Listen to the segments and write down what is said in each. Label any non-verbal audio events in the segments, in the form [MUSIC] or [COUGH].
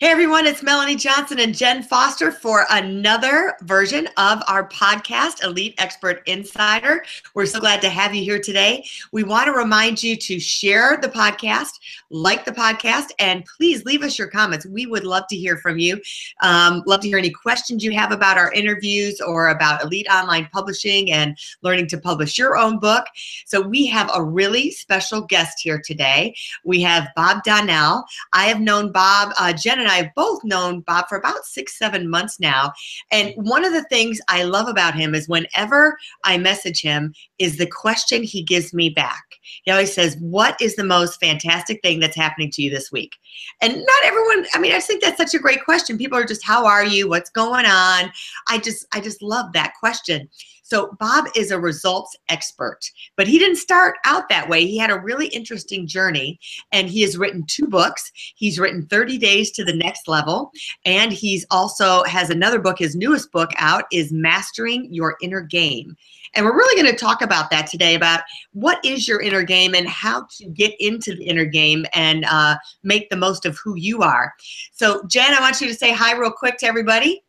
Hey everyone, it's Melanie Johnson and Jen Foster for another version of our podcast, Elite Expert Insider. We're so glad to have you here today. We want to remind you to share the podcast, like the podcast, and please leave us your comments. We would love to hear from you. Um, love to hear any questions you have about our interviews or about Elite Online Publishing and learning to publish your own book. So we have a really special guest here today. We have Bob Donnell. I have known Bob, uh, Jen and I have both known Bob for about six, seven months now. And one of the things I love about him is whenever I message him, is the question he gives me back. He always says, What is the most fantastic thing that's happening to you this week? And not everyone, I mean, I think that's such a great question. People are just, How are you? What's going on? I just, I just love that question. So Bob is a results expert, but he didn't start out that way. He had a really interesting journey and he has written two books. He's written 30 Days to the Next Level and he's also has another book, his newest book out is Mastering Your Inner Game. And we're really going to talk about that today about what is your inner game and how to get into the inner game and uh, make the most of who you are. So, Jen, I want you to say hi real quick to everybody.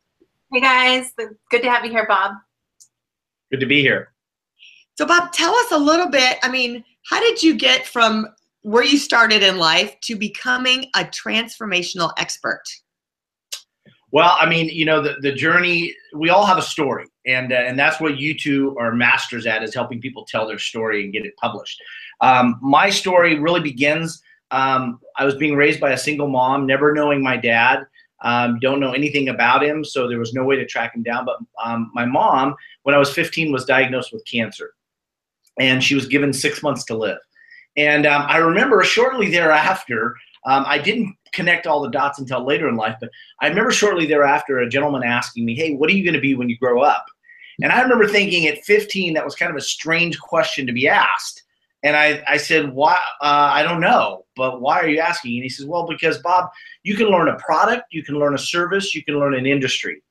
Hey guys, good to have you here, Bob. Good to be here. So, Bob, tell us a little bit. I mean, how did you get from where you started in life to becoming a transformational expert? Well, I mean, you know, the, the journey, we all have a story. And, uh, and that's what you two are masters at is helping people tell their story and get it published. Um, my story really begins, um, I was being raised by a single mom, never knowing my dad. Um, don't know anything about him, so there was no way to track him down. But um, my mom, when I was 15, was diagnosed with cancer, and she was given six months to live. And um, I remember shortly thereafter, um, I didn't connect all the dots until later in life, but I remember shortly thereafter a gentleman asking me, "Hey, what are you going to be when you grow up?" And I remember thinking at 15 that was kind of a strange question to be asked. And I, I said, why? Uh, I don't know, but why are you asking? And he says, well, because Bob, you can learn a product, you can learn a service, you can learn an industry,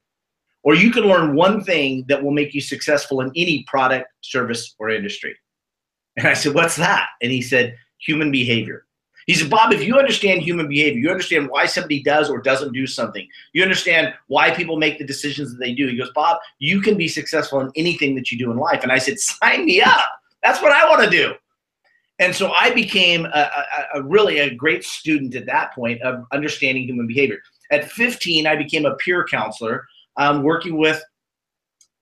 or you can learn one thing that will make you successful in any product, service, or industry. And I said, what's that? And he said, human behavior. He said, Bob, if you understand human behavior, you understand why somebody does or doesn't do something, you understand why people make the decisions that they do. He goes, Bob, you can be successful in anything that you do in life. And I said, sign me up. That's what I want to do. And so I became a, a, a, really a great student at that point of understanding human behavior. At 15, I became a peer counselor, um, working with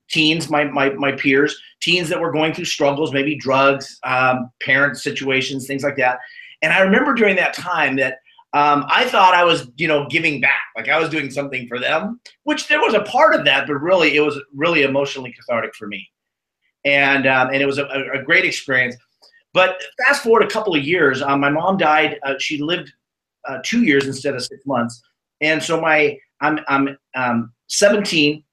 teens, my, my, my peers, teens that were going through struggles, maybe drugs, um, parent situations, things like that. And I remember during that time that um, I thought I was, you know, giving back, like I was doing something for them, which there was a part of that, but really it was really emotionally cathartic for me. And, um, and it was a, a great experience. But fast forward a couple of years, um, my mom died. Uh, she lived uh, two years instead of six months, and so my I'm I'm um, 17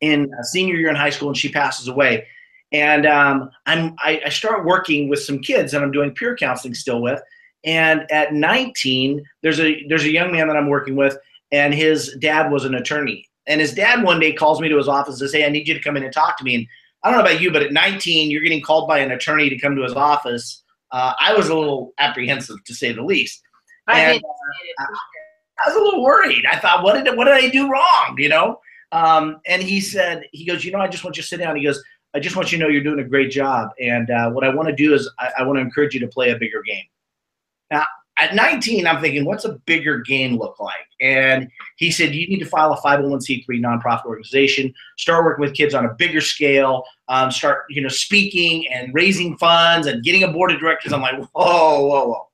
in senior year in high school, and she passes away. And um, I'm I, I start working with some kids, and I'm doing peer counseling still with. And at 19, there's a there's a young man that I'm working with, and his dad was an attorney. And his dad one day calls me to his office and says, "Hey, I need you to come in and talk to me." And I don't know about you, but at 19, you're getting called by an attorney to come to his office. Uh, I was a little apprehensive, to say the least. And, uh, I was a little worried. I thought, what did what did I do wrong? You know. Um, and he said, he goes, you know, I just want you to sit down. He goes, I just want you to know you're doing a great job. And uh, what I want to do is I, I want to encourage you to play a bigger game. Now, at 19, I'm thinking, what's a bigger game look like? And he said, you need to file a 501c3 nonprofit organization, start working with kids on a bigger scale, um, start, you know, speaking and raising funds and getting a board of directors. I'm like, whoa, whoa, whoa.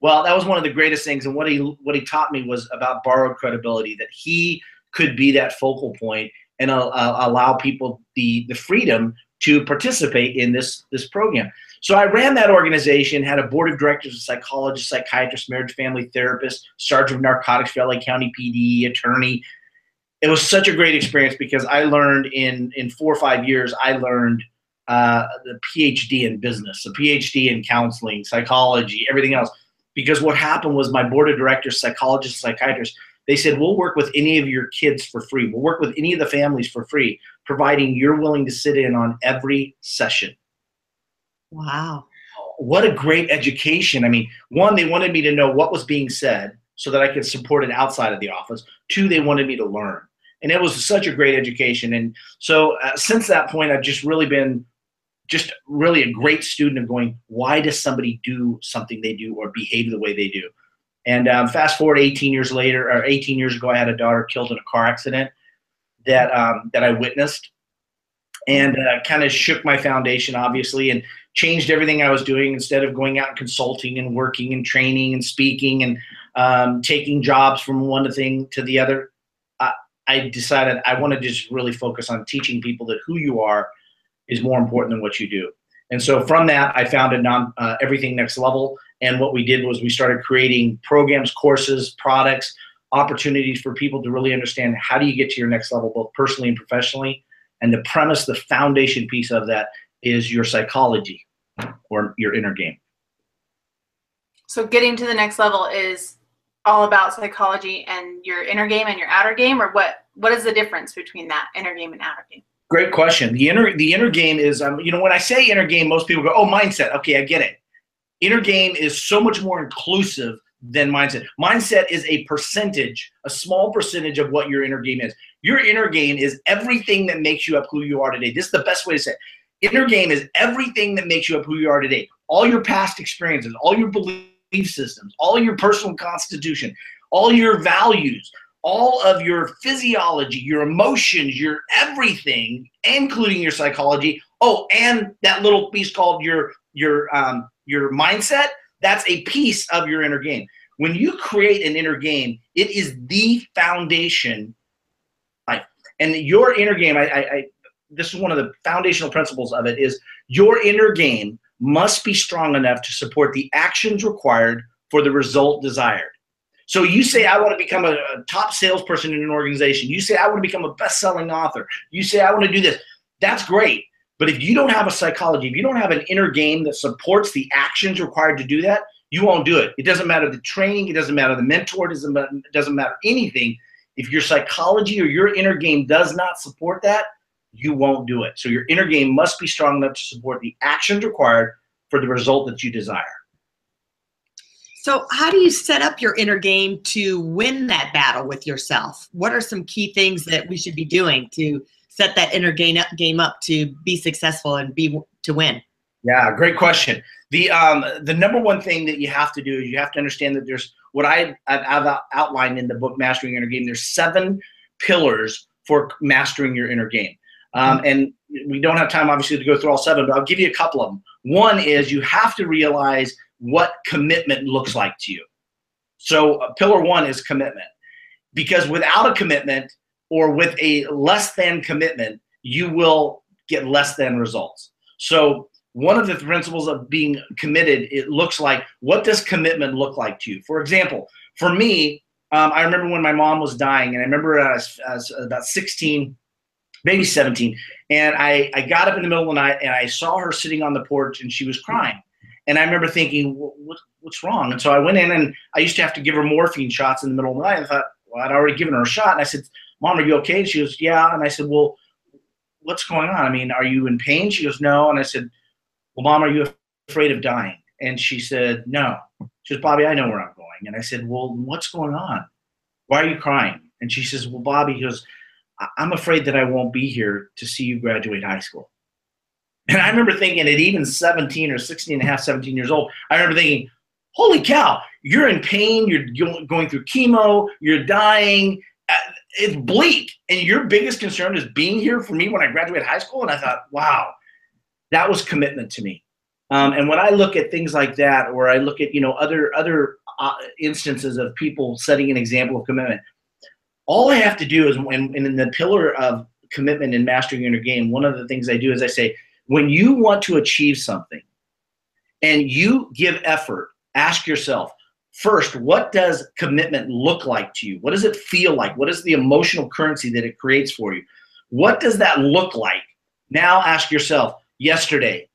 Well, that was one of the greatest things. And what he, what he taught me was about borrowed credibility, that he could be that focal point and uh, allow people the, the freedom to participate in this, this program. So I ran that organization, had a board of directors of psychologists, psychiatrists, marriage family therapists, sergeant of narcotics for LA County PD, attorney. It was such a great experience because I learned in in four or five years, I learned uh, the PhD in business, a PhD in counseling, psychology, everything else. Because what happened was my board of directors, psychologists, psychiatrists, they said, we'll work with any of your kids for free. We'll work with any of the families for free, providing you're willing to sit in on every session. Wow. What a great education. I mean, one, they wanted me to know what was being said so that I could support it outside of the office. Two, they wanted me to learn. And it was such a great education. And so uh, since that point, I've just really been just really a great student of going, why does somebody do something they do or behave the way they do? And um, fast forward 18 years later, or 18 years ago, I had a daughter killed in a car accident that um, that I witnessed, and uh, kind of shook my foundation, obviously, and changed everything I was doing. Instead of going out and consulting and working and training and speaking and um, taking jobs from one thing to the other, I, I decided I want to just really focus on teaching people that who you are is more important than what you do. And so from that, I founded non, uh, Everything Next Level. And what we did was we started creating programs, courses, products, opportunities for people to really understand how do you get to your next level, both personally and professionally. And the premise, the foundation piece of that is your psychology or your inner game. So getting to the next level is all about psychology and your inner game and your outer game, or what? What is the difference between that inner game and outer game? Great question. The inner the inner game is um, you know when I say inner game, most people go, oh mindset. Okay, I get it. Inner game is so much more inclusive than mindset. Mindset is a percentage, a small percentage of what your inner game is. Your inner game is everything that makes you up who you are today. This is the best way to say it. Inner game is everything that makes you up who you are today. All your past experiences, all your belief systems, all your personal constitution, all your values, all of your physiology, your emotions, your everything, including your psychology. Oh, and that little piece called your your um, your mindset. That's a piece of your inner game. When you create an inner game, it is the foundation. Life. And your inner game, I, I, I this is one of the foundational principles of it is your inner game must be strong enough to support the actions required for the result desired. So you say, I want to become a, a top salesperson in an organization. You say, I want to become a best selling author. You say, I want to do this. That's great. But if you don't have a psychology, if you don't have an inner game that supports the actions required to do that, you won't do it. It doesn't matter the training, it doesn't matter the mentor, it doesn't, it doesn't matter anything. If your psychology or your inner game does not support that, you won't do it. So your inner game must be strong enough to support the actions required for the result that you desire. So, how do you set up your inner game to win that battle with yourself? What are some key things that we should be doing to set that inner game up, game up to be successful and be to win? Yeah, great question. The um, the number one thing that you have to do is you have to understand that there's what I, I've outlined in the book Mastering Inner Game. There's seven pillars for mastering your inner game, um, and we don't have time obviously to go through all seven, but I'll give you a couple of them. One is you have to realize what commitment looks like to you. So, uh, pillar one is commitment. Because without a commitment or with a less than commitment, you will get less than results. So, one of the principles of being committed, it looks like what does commitment look like to you? For example, for me, um, I remember when my mom was dying, and I remember I was about 16, maybe 17, and I, I got up in the middle of the night and I saw her sitting on the porch and she was crying. And I remember thinking, what, what's wrong? And so I went in and I used to have to give her morphine shots in the middle of the night. I thought, well, I'd already given her a shot. And I said, Mom, are you okay? And she goes, Yeah. And I said, Well, what's going on? I mean, are you in pain? She goes, No. And I said, Well, Mom, are you afraid of dying? And she said, No. She goes, Bobby, I know where I'm going. And I said, Well, what's going on? Why are you crying? And she says, Well, Bobby, he goes, I'm afraid that I won't be here to see you graduate high school. And I remember thinking at even 17 or 16 and a half, 17 years old, I remember thinking, holy cow, you're in pain, you're going through chemo, you're dying. Uh, it's bleak. And your biggest concern is being here for me when I graduate high school. And I thought, wow, that was commitment to me. Um, and when I look at things like that, or I look at you know other other uh, instances of people setting an example of commitment, all I have to do is when in the pillar of commitment and mastering your game, one of the things I do is I say, when you want to achieve something, and you give effort, ask yourself first, what does commitment look like to you? What does it feel like? What is the emotional currency that it creates for you? What does that look like? Now ask yourself, yesterday,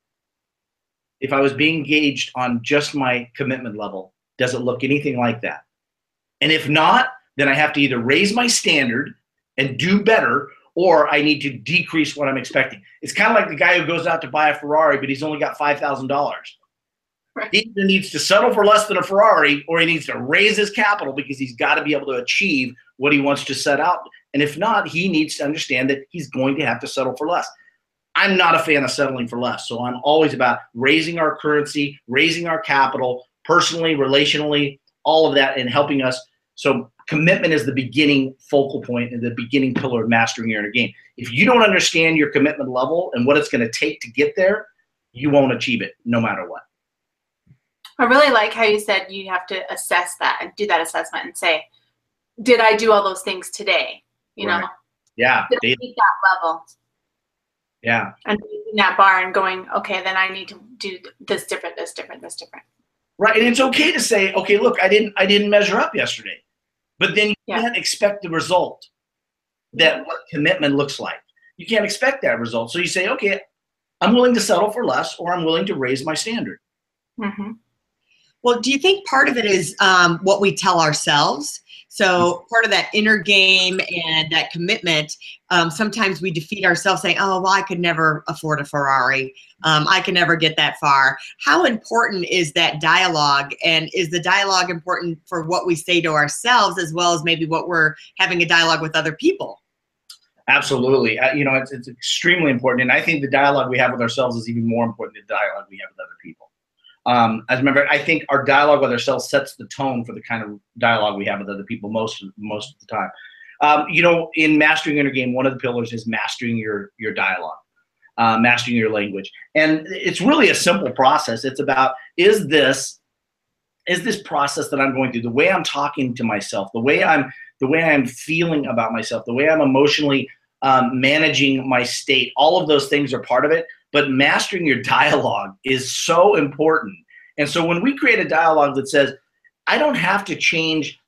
if I was being engaged on just my commitment level, does it look anything like that? And if not, then I have to either raise my standard and do better, or I need to decrease what I'm expecting. It's kind of like the guy who goes out to buy a Ferrari, but he's only got $5,000. Right. He either needs to settle for less than a Ferrari, or he needs to raise his capital because he's got to be able to achieve what he wants to set out. And if not, he needs to understand that he's going to have to settle for less. I'm not a fan of settling for less. So I'm always about raising our currency, raising our capital, personally, relationally, all of that, and helping us. So commitment is the beginning focal point and the beginning pillar of mastering your inner game. If you don't understand your commitment level and what it's going to take to get there, you won't achieve it no matter what. I really like how you said you have to assess that and do that assessment and say, did I do all those things today? You right. know? Yeah. Did I meet that level? Yeah. And in that bar and going, okay, then I need to do this different, this different, this different. Right. And it's okay to say, okay, look, I didn't I didn't measure up yesterday. But then you yeah. can't expect the result that what commitment looks like. You can't expect that result. So you say, okay, I'm willing to settle for less or I'm willing to raise my standard. Mm-hmm. Well, do you think part of it is um, what we tell ourselves? So part of that inner game and that commitment, um, sometimes we defeat ourselves saying, oh, well, I could never afford a Ferrari. Um, I can never get that far. How important is that dialogue? And is the dialogue important for what we say to ourselves as well as maybe what we're having a dialogue with other people? Absolutely. Uh, you know, it's, it's extremely important. And I think the dialogue we have with ourselves is even more important than the dialogue we have with other people. Um, as a member, I think our dialogue with ourselves sets the tone for the kind of dialogue we have with other people most most of the time. Um, you know, in mastering inner game, one of the pillars is mastering your your dialogue, uh, mastering your language, and it's really a simple process. It's about is this is this process that I'm going through, the way I'm talking to myself, the way I'm the way I'm feeling about myself, the way I'm emotionally um, managing my state. All of those things are part of it. But mastering your dialogue is so important. And so when we create a dialogue that says, I don't have to change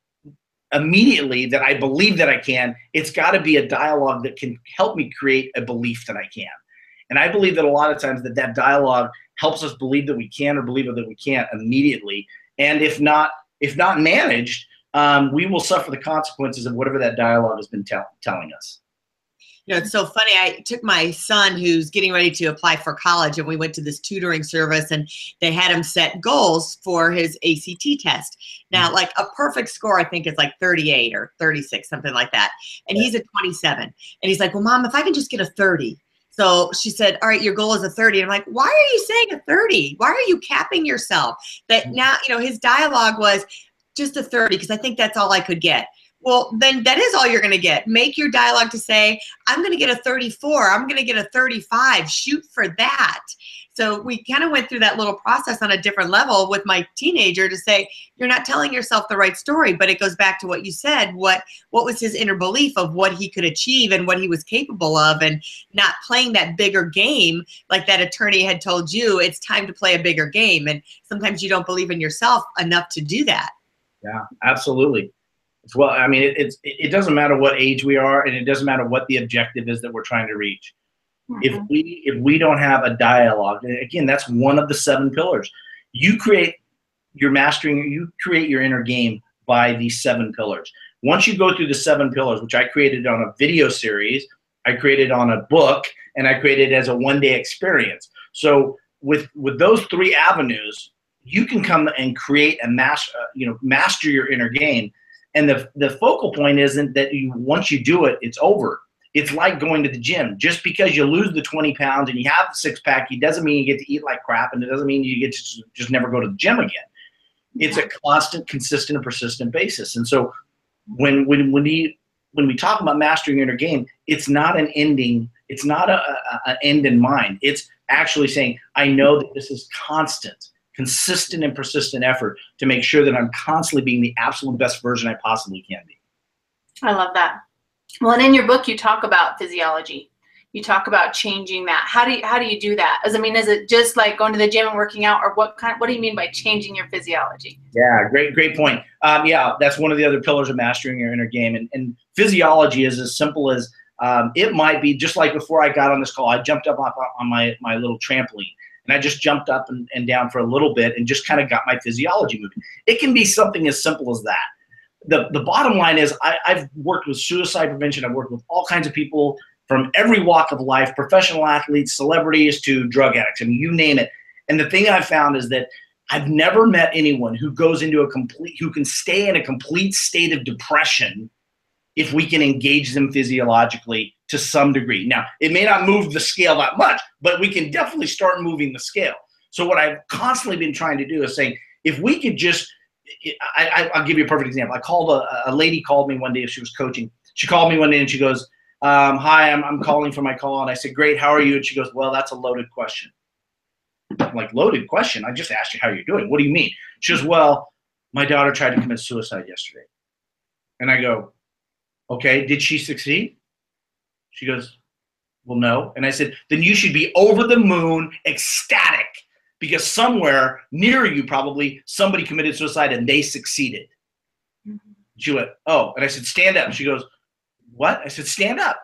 immediately that I believe that I can, it's got to be a dialogue that can help me create a belief that I can. And I believe that a lot of times that that dialogue helps us believe that we can or believe that we can't immediately. And if not, if not managed, um, we will suffer the consequences of whatever that dialogue has been tell- telling us you know, it's so funny. I took my son who's getting ready to apply for college, and we went to this tutoring service, and they had him set goals for his ACT test. Now, mm-hmm. like a perfect score, I think is like 38 or 36, something like that. And he's at 27. And he's like, Well, mom, if I can just get a 30. So she said, All right, your goal is a 30. And I'm like, Why are you saying a 30? Why are you capping yourself? That mm-hmm. now, you know, his dialogue was just a 30 because I think that's all I could get. Well, then that is all you're going to get. Make your dialogue to say, I'm going to get a 34. I'm going to get a 35. Shoot for that. So we kind of went through that little process on a different level with my teenager to say, you're not telling yourself the right story, but it goes back to what you said. What what was his inner belief of what he could achieve and what he was capable of and not playing that bigger game like that attorney had told you, it's time to play a bigger game. And sometimes you don't believe in yourself enough to do that. Yeah, absolutely well. I mean, it, it's it doesn't matter what age we are, and it doesn't matter what the objective is that we're trying to reach. Mm-hmm. If we if we don't have a dialogue, again, that's one of the seven pillars. You create your mastering. You create your inner game by these seven pillars. Once you go through the seven pillars, which I created on a video series, I created on a book, and I created as a one day experience. So with with those three avenues, you can come and create a master, uh, you know, master your inner game and the the focal point isn't that you once you do it, it's over. It's like going to the gym. Just because you lose the 20 pounds and you have the six pack, it doesn't mean you get to eat like crap, and it doesn't mean you get to just never go to the gym again. It's a constant, consistent, and persistent basis. And so when when when we when we talk about mastering your inner game, it's not an ending. It's not a, a, a end in mind. It's actually saying, I know that this is constant consistent and persistent effort to make sure that I'm constantly being the absolute best version I possibly can be. I love that. Well, and in your book, you talk about physiology. you talk about changing that. How do you how do you do that? As I mean, is it just like going to the gym and working out, or what kind? What do you mean by changing your physiology? Yeah, great great point. Um, yeah, that's one of the other pillars of mastering your inner game, and, and physiology is as simple as um, it might be. Just like before I got on this call, I jumped up on, on my my little trampoline. And I just jumped up and, and down for a little bit and just kind of got my physiology moving. It can be something as simple as that the, the bottom line is I, I've worked with suicide prevention. I've worked with all kinds of people from every walk of life, professional athletes, celebrities to drug addicts. I mean, you name it. And the thing I've found is that I've never met anyone who goes into a complete, who can stay in a complete state of depression if we can engage them physiologically to some degree. Now, it may not move the scale that much, but we can definitely start moving the scale. So, what I've constantly been trying to do is saying, if we could just I, will give you a perfect example. I called a, a lady called me one day. If she was coaching. She called me one day and she goes, um, "Hi, I'm, I'm calling for my call." And I said, "Great, how are you?" And she goes, "Well, that's a loaded question." I'm like, "Loaded question? I just asked you how you're doing. What do you mean?" She goes, "Well, my daughter tried to commit suicide yesterday." And I go, "Okay, did she succeed?" She goes, "Well, no." And I said, "Then you should be over the moon, ecstatic." because somewhere near you probably somebody committed suicide and they succeeded. Mm-hmm. She went, oh, and I said, stand up. She goes, what? I said, stand up.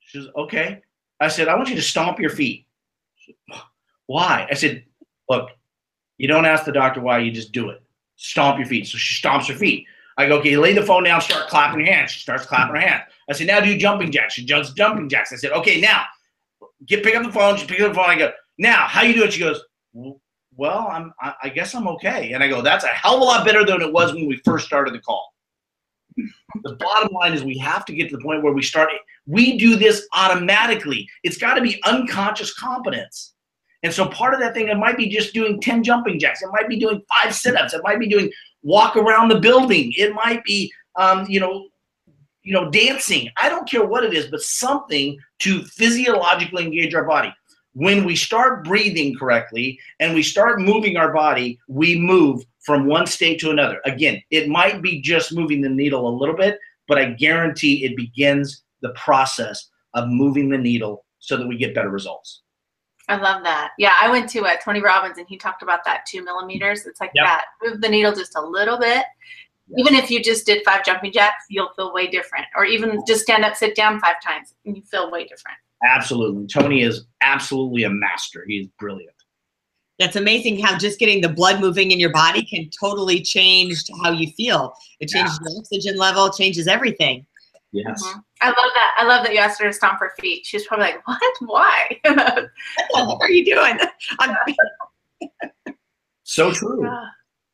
She goes, okay. I said, I want you to stomp your feet. Said, why? I said, look, you don't ask the doctor why, you just do it. Stomp your feet. So she stomps her feet. I go, okay, lay the phone down, start clapping your hands. She starts clapping her hands. I said, now do jumping jacks. She does jumping jacks. I said, okay, now get pick up the phone. She picks up the phone. I go, now how you do it? She goes, well, I'm, I guess I'm okay. And I go, that's a hell of a lot better than it was when we first started the call. the bottom line is we have to get to the point where we start, we do this automatically. It's got to be unconscious competence. And so part of that thing, it might be just doing 10 jumping jacks. It might be doing five sit-ups. It might be doing walk around the building. It might be, um, you know, you know, dancing. I don't care what it is, but something to physiologically engage our body when we start breathing correctly and we start moving our body, we move from one state to another. Again, it might be just moving the needle a little bit, but I guarantee it begins the process of moving the needle so that we get better results. I love that. Yeah, I went to uh, Tony Robbins and he talked about that two millimeters. It's like yep. that. Move the needle just a little bit. Even if you just did five jumping jacks, you'll feel way different. Or even just stand up, sit down five times, and you feel way different. Absolutely. Tony is absolutely a master. He's brilliant. That's amazing how just getting the blood moving in your body can totally change how you feel. It changes yeah. the oxygen level, changes everything. Yes. Mm-hmm. I love that. I love that you asked her to stomp her feet. She's probably like, "What? Why? [LAUGHS] [LAUGHS] what are you doing?" [LAUGHS] so true.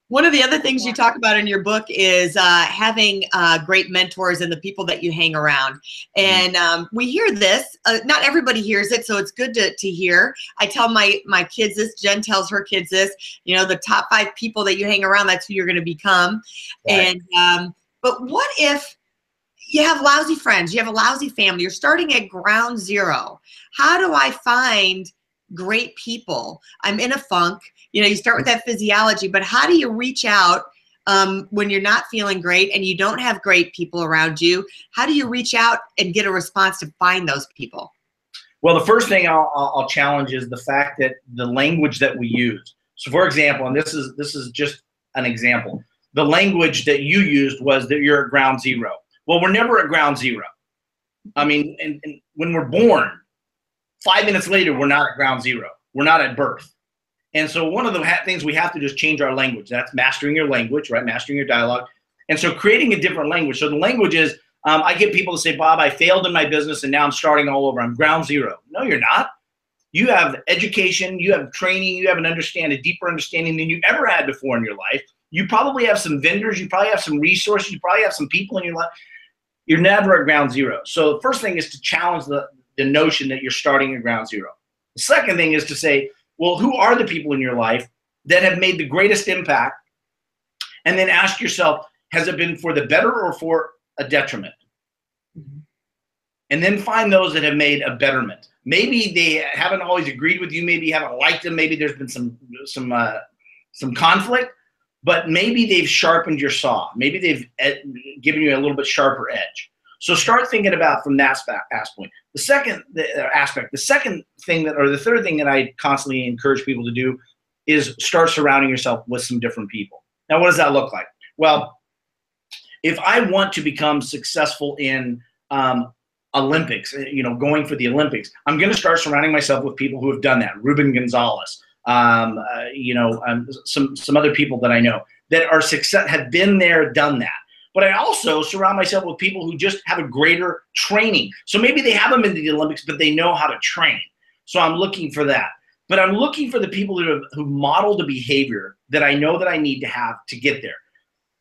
One of the other things you talk about in your book is uh, having uh, great mentors and the people that you hang around. Mm-hmm. And um, we hear this. Uh, not everybody hears it, so it's good to, to hear. I tell my my kids this. Jen tells her kids this. You know, the top five people that you hang around, that's who you're going to become. Right. And um, but what if you have lousy friends? You have a lousy family. You're starting at ground zero. How do I find great people? I'm in a funk you know you start with that physiology but how do you reach out um, when you're not feeling great and you don't have great people around you how do you reach out and get a response to find those people well the first thing I'll, I'll challenge is the fact that the language that we use so for example and this is this is just an example the language that you used was that you're at ground zero well we're never at ground zero i mean and, and when we're born five minutes later we're not at ground zero we're not at birth and so one of the things we have to is change our language. That's mastering your language, right? Mastering your dialogue. And so creating a different language. So the language is, um, I get people to say, Bob, I failed in my business and now I'm starting all over. I'm ground zero. No, you're not. You have education, you have training, you have an understand a deeper understanding than you ever had before in your life. You probably have some vendors, you probably have some resources, you probably have some people in your life. You're never at ground zero. So the first thing is to challenge the, the notion that you're starting at ground zero. The second thing is to say, well, who are the people in your life that have made the greatest impact? And then ask yourself, has it been for the better or for a detriment? Mm-hmm. And then find those that have made a betterment. Maybe they haven't always agreed with you. Maybe you haven't liked them. Maybe there's been some some uh, some conflict, but maybe they've sharpened your saw. Maybe they've ed- given you a little bit sharper edge. So start thinking about from that aspect. The second uh, aspect, the second thing that, or the third thing that I constantly encourage people to do is start surrounding yourself with some different people. Now, what does that look like? Well, if I want to become successful in um, Olympics, uh, you know, going for the Olympics, I'm going to start surrounding myself with people who have done that. Ruben Gonzalez, um, uh, you know, um, some some other people that I know that are success have been there, done that. But I also surround myself with people who just have a greater training. So maybe they haven't been to the Olympics, but they know how to train. So I'm looking for that. But I'm looking for the people who who model the behavior that I know that I need to have to get there.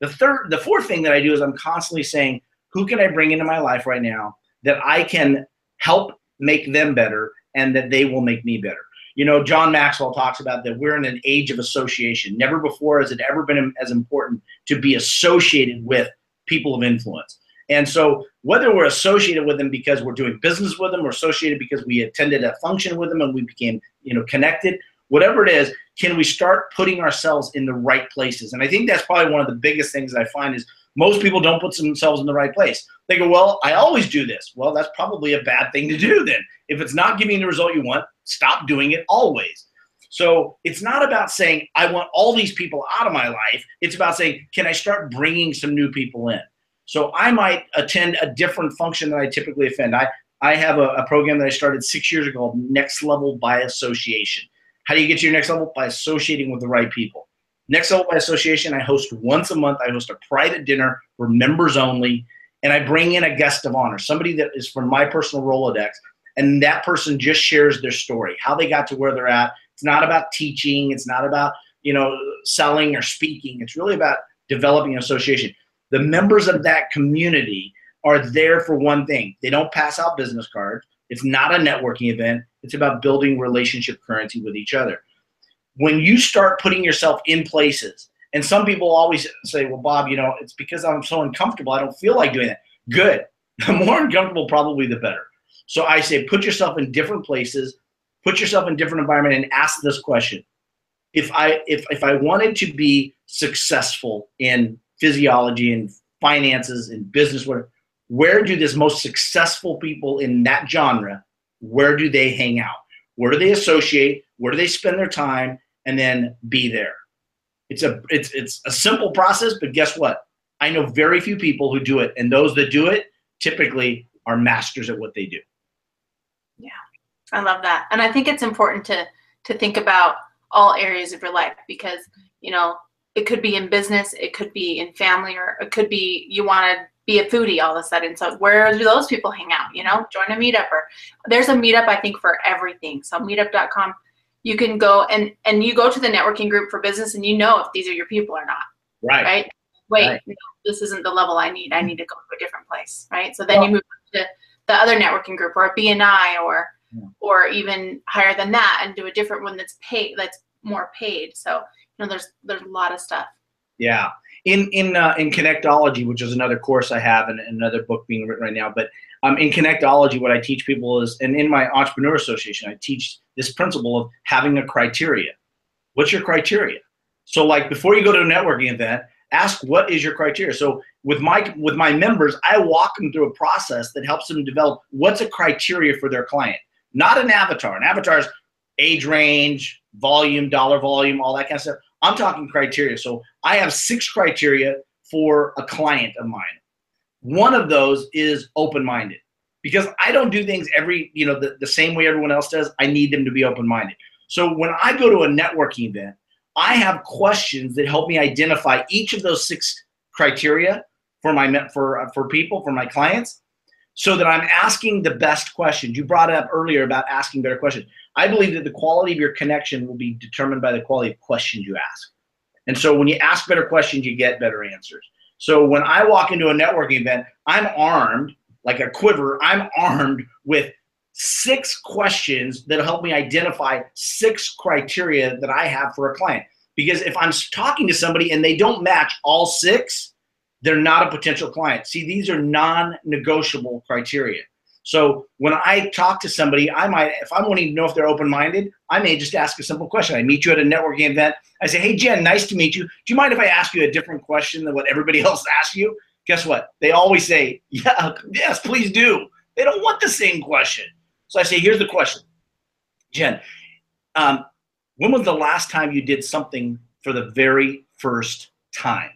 The third, the fourth thing that I do is I'm constantly saying, who can I bring into my life right now that I can help make them better and that they will make me better. You know, John Maxwell talks about that we're in an age of association. Never before has it ever been as important to be associated with people of influence. And so, whether we're associated with them because we're doing business with them, or associated because we attended a function with them and we became, you know, connected, whatever it is, can we start putting ourselves in the right places? And I think that's probably one of the biggest things that I find is most people don't put themselves in the right place. They go, Well, I always do this. Well, that's probably a bad thing to do then. If it's not giving the result you want, stop doing it always. So it's not about saying, I want all these people out of my life. It's about saying, Can I start bringing some new people in? So I might attend a different function than I typically attend. I, I have a, a program that I started six years ago called Next Level by Association. How do you get to your next level? By associating with the right people. Next Level by Association, I host once a month. I host a private dinner for members only, and I bring in a guest of honor, somebody that is from my personal Rolodex, and that person just shares their story, how they got to where they're at. It's not about teaching. It's not about you know selling or speaking. It's really about developing an association. The members of that community are there for one thing. They don't pass out business cards. It's not a networking event. It's about building relationship currency with each other when you start putting yourself in places, and some people always say, well, Bob, you know, it's because I'm so uncomfortable. I don't feel like doing it. Good. [LAUGHS] The more uncomfortable, probably the better. So I say, put yourself in different places, put yourself in different environment, and ask this question: If I if if I wanted to be successful in physiology and finances and business, where where do this most successful people in that genre? Where do they hang out? Where do they associate? Where do they spend their time? and then be there. It's a it's it's a simple process, but guess what? I know very few people who do it, and those that do it typically are masters at what they do. Yeah, I love that, and I think it's important to to think about all areas of your life because you know it could be in business, it could be in family, or it could be you want to be a foodie all of a sudden. So where do those people hang out? You know, join a meetup or there's a meetup I think for everything. So meetup.com you can go and and you go to the networking group for business and you know if these are your people or not right right wait right. No, this isn't the level i need i mm-hmm. need to go to a different place right so then well, you move to the other networking group or a bni or yeah. or even higher than that and do a different one that's paid that's more paid so you know there's there's a lot of stuff yeah in in uh, in connectology which is another course i have and another book being written right now but um, in connectology what i teach people is and in my entrepreneur association i teach this principle of having a criteria. What's your criteria? So like before you go to a networking event, ask what is your criteria. So with my with my members, I walk them through a process that helps them develop what's a criteria for their client. Not an avatar. An avatar is age range, volume, dollar volume, all that kind of stuff. I'm talking criteria. So I have six criteria for a client of mine. One of those is open-minded because I don't do things every, you know, the, the same way everyone else does. I need them to be open minded. So when I go to a networking event, I have questions that help me identify each of those six criteria for my for for people for my clients so that I'm asking the best questions. You brought it up earlier about asking better questions. I believe that the quality of your connection will be determined by the quality of questions you ask. And so when you ask better questions, you get better answers. So when I walk into a networking event, I'm armed like a quiver, I'm armed with six questions that'll help me identify six criteria that I have for a client. Because if I'm talking to somebody and they don't match all six, they're not a potential client. See, these are non negotiable criteria. So when I talk to somebody, I might, if I'm wanting to know if they're open minded, I may just ask a simple question. I meet you at a networking event. I say, Hey, Jen, nice to meet you. Do you mind if I ask you a different question than what everybody [LAUGHS] else asks you? Guess what? They always say, yeah, yes, please do. They don't want the same question. So I say, here's the question. Jen, um, when was the last time you did something for the very first time?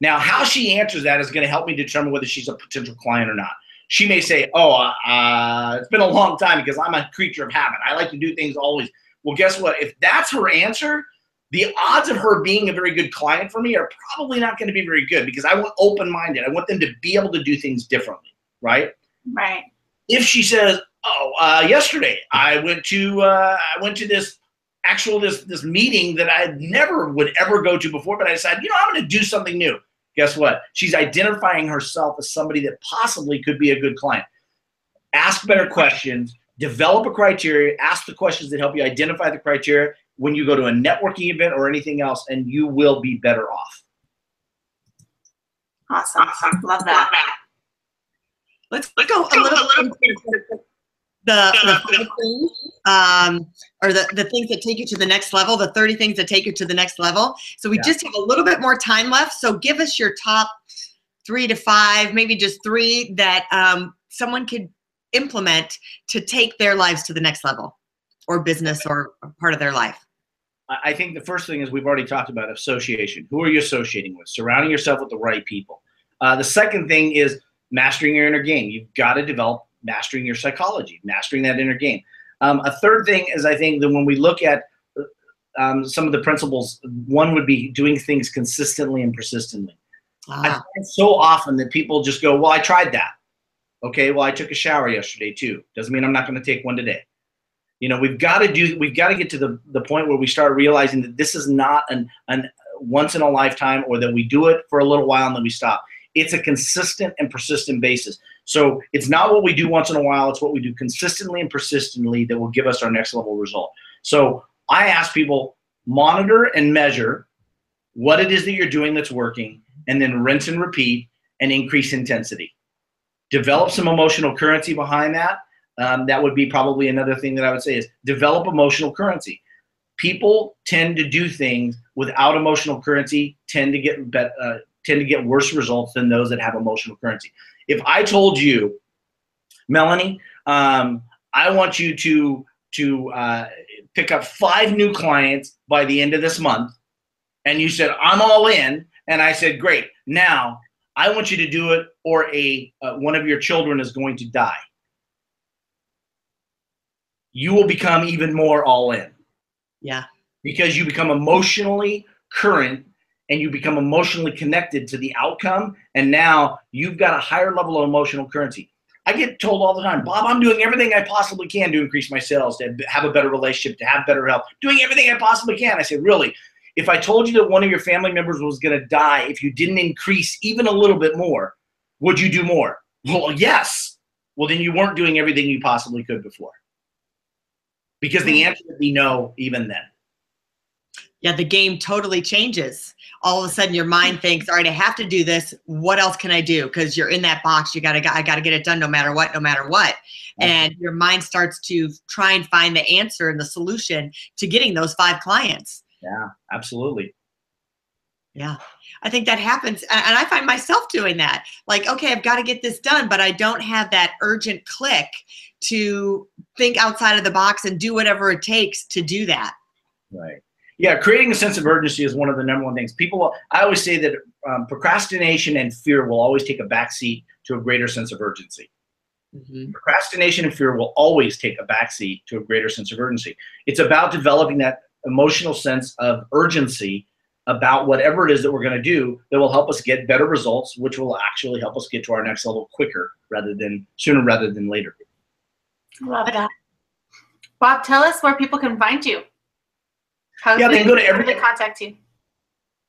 Now, how she answers that is going to help me determine whether she's a potential client or not. She may say, "Oh, uh, it's been a long time because I'm a creature of habit. I like to do things always." Well, guess what? If that's her answer, the odds of her being a very good client for me are probably not going to be very good because I want open-minded. I want them to be able to do things differently, right? Right. If she says, "Oh, uh, yesterday I went to uh, I went to this actual this this meeting that I never would ever go to before, but I decided, you know, I'm going to do something new." Guess what? She's identifying herself as somebody that possibly could be a good client. Ask better questions, develop a criteria, ask the questions that help you identify the criteria when you go to a networking event or anything else, and you will be better off. Awesome. Love that. Let's, let's go a little, a little the, the things, um, or the, the things that take you to the next level, the 30 things that take you to the next level. So we yeah. just have a little bit more time left. So give us your top three to five, maybe just three that um, someone could implement to take their lives to the next level or business or part of their life. I think the first thing is we've already talked about association. Who are you associating with? Surrounding yourself with the right people. Uh, the second thing is mastering your inner game. You've got to develop mastering your psychology, mastering that inner game. Um, a third thing is I think that when we look at um, some of the principles, one would be doing things consistently and persistently. Ah. I find so often that people just go, "Well, I tried that." Okay, well, I took a shower yesterday too. Doesn't mean I'm not going to take one today. You know, we've got to do. We've got to get to the the point where we start realizing that this is not an an once in a lifetime, or that we do it for a little while and then we stop. It's a consistent and persistent basis. So it's not what we do once in a while, it's what we do consistently and persistently that will give us our next level result. So I ask people monitor and measure what it is that you're doing that's working, and then rinse and repeat and increase intensity. Develop some emotional currency behind that. Um, that would be probably another thing that I would say is develop emotional currency. People tend to do things without emotional currency tend to get be- uh, tend to get worse results than those that have emotional currency. If I told you, Melanie, um, I want you to to uh, pick up five new clients by the end of this month, and you said I'm all in, and I said great. Now I want you to do it, or a uh, one of your children is going to die. You will become even more all in. Yeah. Because you become emotionally current and you become emotionally connected to the outcome and now you've got a higher level of emotional currency. I get told all the time bob i'm doing everything i possibly can to increase my sales to have a better relationship to have better health doing everything i possibly can. I say really? If i told you that one of your family members was going to die if you didn't increase even a little bit more would you do more? Well yes. Well then you weren't doing everything you possibly could before. Because the hmm. answer would be no even then yeah, the game totally changes. All of a sudden, your mind thinks, "All right, I have to do this. What else can I do?" Because you're in that box. You gotta, I gotta get it done, no matter what, no matter what. And your mind starts to try and find the answer and the solution to getting those five clients. Yeah, absolutely. Yeah, I think that happens, and I find myself doing that. Like, okay, I've got to get this done, but I don't have that urgent click to think outside of the box and do whatever it takes to do that. Right yeah, creating a sense of urgency is one of the number one things. People, I always say that um, procrastination and fear will always take a backseat to a greater sense of urgency. Mm-hmm. Procrastination and fear will always take a backseat to a greater sense of urgency. It's about developing that emotional sense of urgency about whatever it is that we're going to do that will help us get better results, which will actually help us get to our next level quicker rather than sooner rather than later. Love that. Bob, tell us where people can find you. How yeah, they can go to everything. contact you.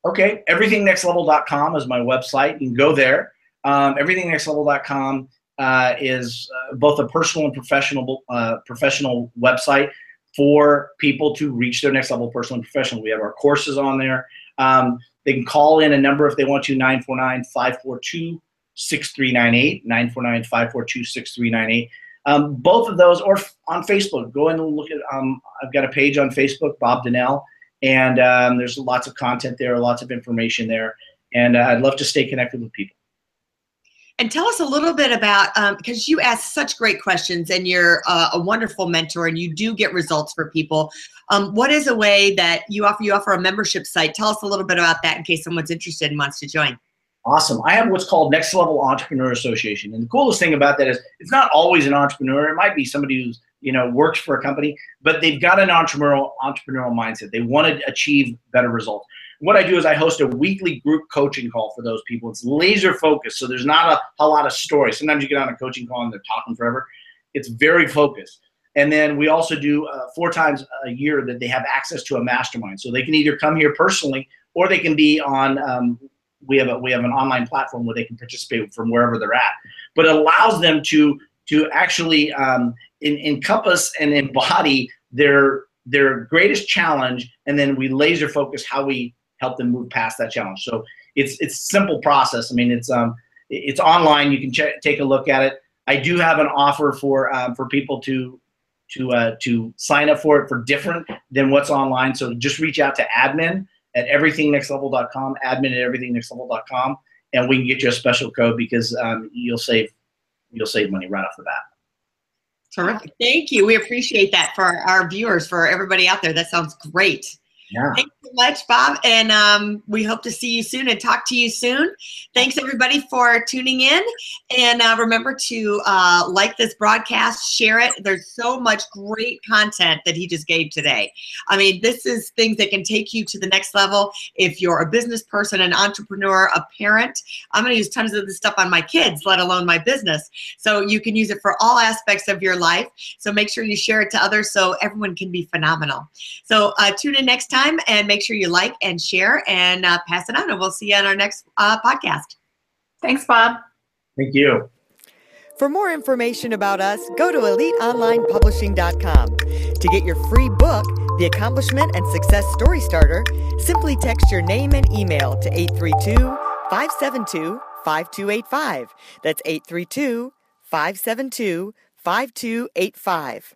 Okay, everythingnextlevel.com is my website. You can go there. Um, everythingnextlevel.com uh, is uh, both a personal and professional uh, professional website for people to reach their next level personal and professional. We have our courses on there. Um, they can call in a number if they want to 949 542 6398 949 542 6398 um, both of those, or on Facebook, go in and look at. Um, I've got a page on Facebook, Bob Donnell, and um, there's lots of content there, lots of information there, and uh, I'd love to stay connected with people. And tell us a little bit about because um, you ask such great questions and you're uh, a wonderful mentor and you do get results for people. Um, what is a way that you offer? You offer a membership site. Tell us a little bit about that in case someone's interested and wants to join. Awesome. I have what's called Next Level Entrepreneur Association, and the coolest thing about that is it's not always an entrepreneur. It might be somebody who's you know works for a company, but they've got an entrepreneurial entrepreneurial mindset. They want to achieve better results what I do is I host a weekly group coaching call for those people. It's laser focused, so there's not a, a lot of story. Sometimes you get on a coaching call and they're talking forever. It's very focused. And then we also do uh, four times a year that they have access to a mastermind. So they can either come here personally or they can be on. Um, we have a, we have an online platform where they can participate from wherever they're at. But it allows them to to actually um, in, encompass and embody their their greatest challenge, and then we laser focus how we help them move past that challenge. So it's it's simple process. I mean, it's um it's online. You can take a look at it. I do have an offer for um, for people to to uh, to sign up for it for different than what's online. So just reach out to admin at everythingnextlevel.com, admin at everythingnextlevel.com, and we can get you a special code because um, you'll save you'll save money right off the bat. Terrific. Thank you. We appreciate that for our viewers, for everybody out there. That sounds great. Yeah. Thanks so much, Bob. And um, we hope to see you soon and talk to you soon. Thanks, everybody, for tuning in. And uh, remember to uh, like this broadcast, share it. There's so much great content that he just gave today. I mean, this is things that can take you to the next level. If you're a business person, an entrepreneur, a parent, I'm going to use tons of this stuff on my kids, let alone my business. So you can use it for all aspects of your life. So make sure you share it to others so everyone can be phenomenal. So uh, tune in next time time and make sure you like and share and uh, pass it on. And we'll see you on our next uh, podcast. Thanks, Bob. Thank you. For more information about us, go to eliteonlinepublishing.com. To get your free book, The Accomplishment and Success Story Starter, simply text your name and email to 832 572 5285. That's 832 572 5285.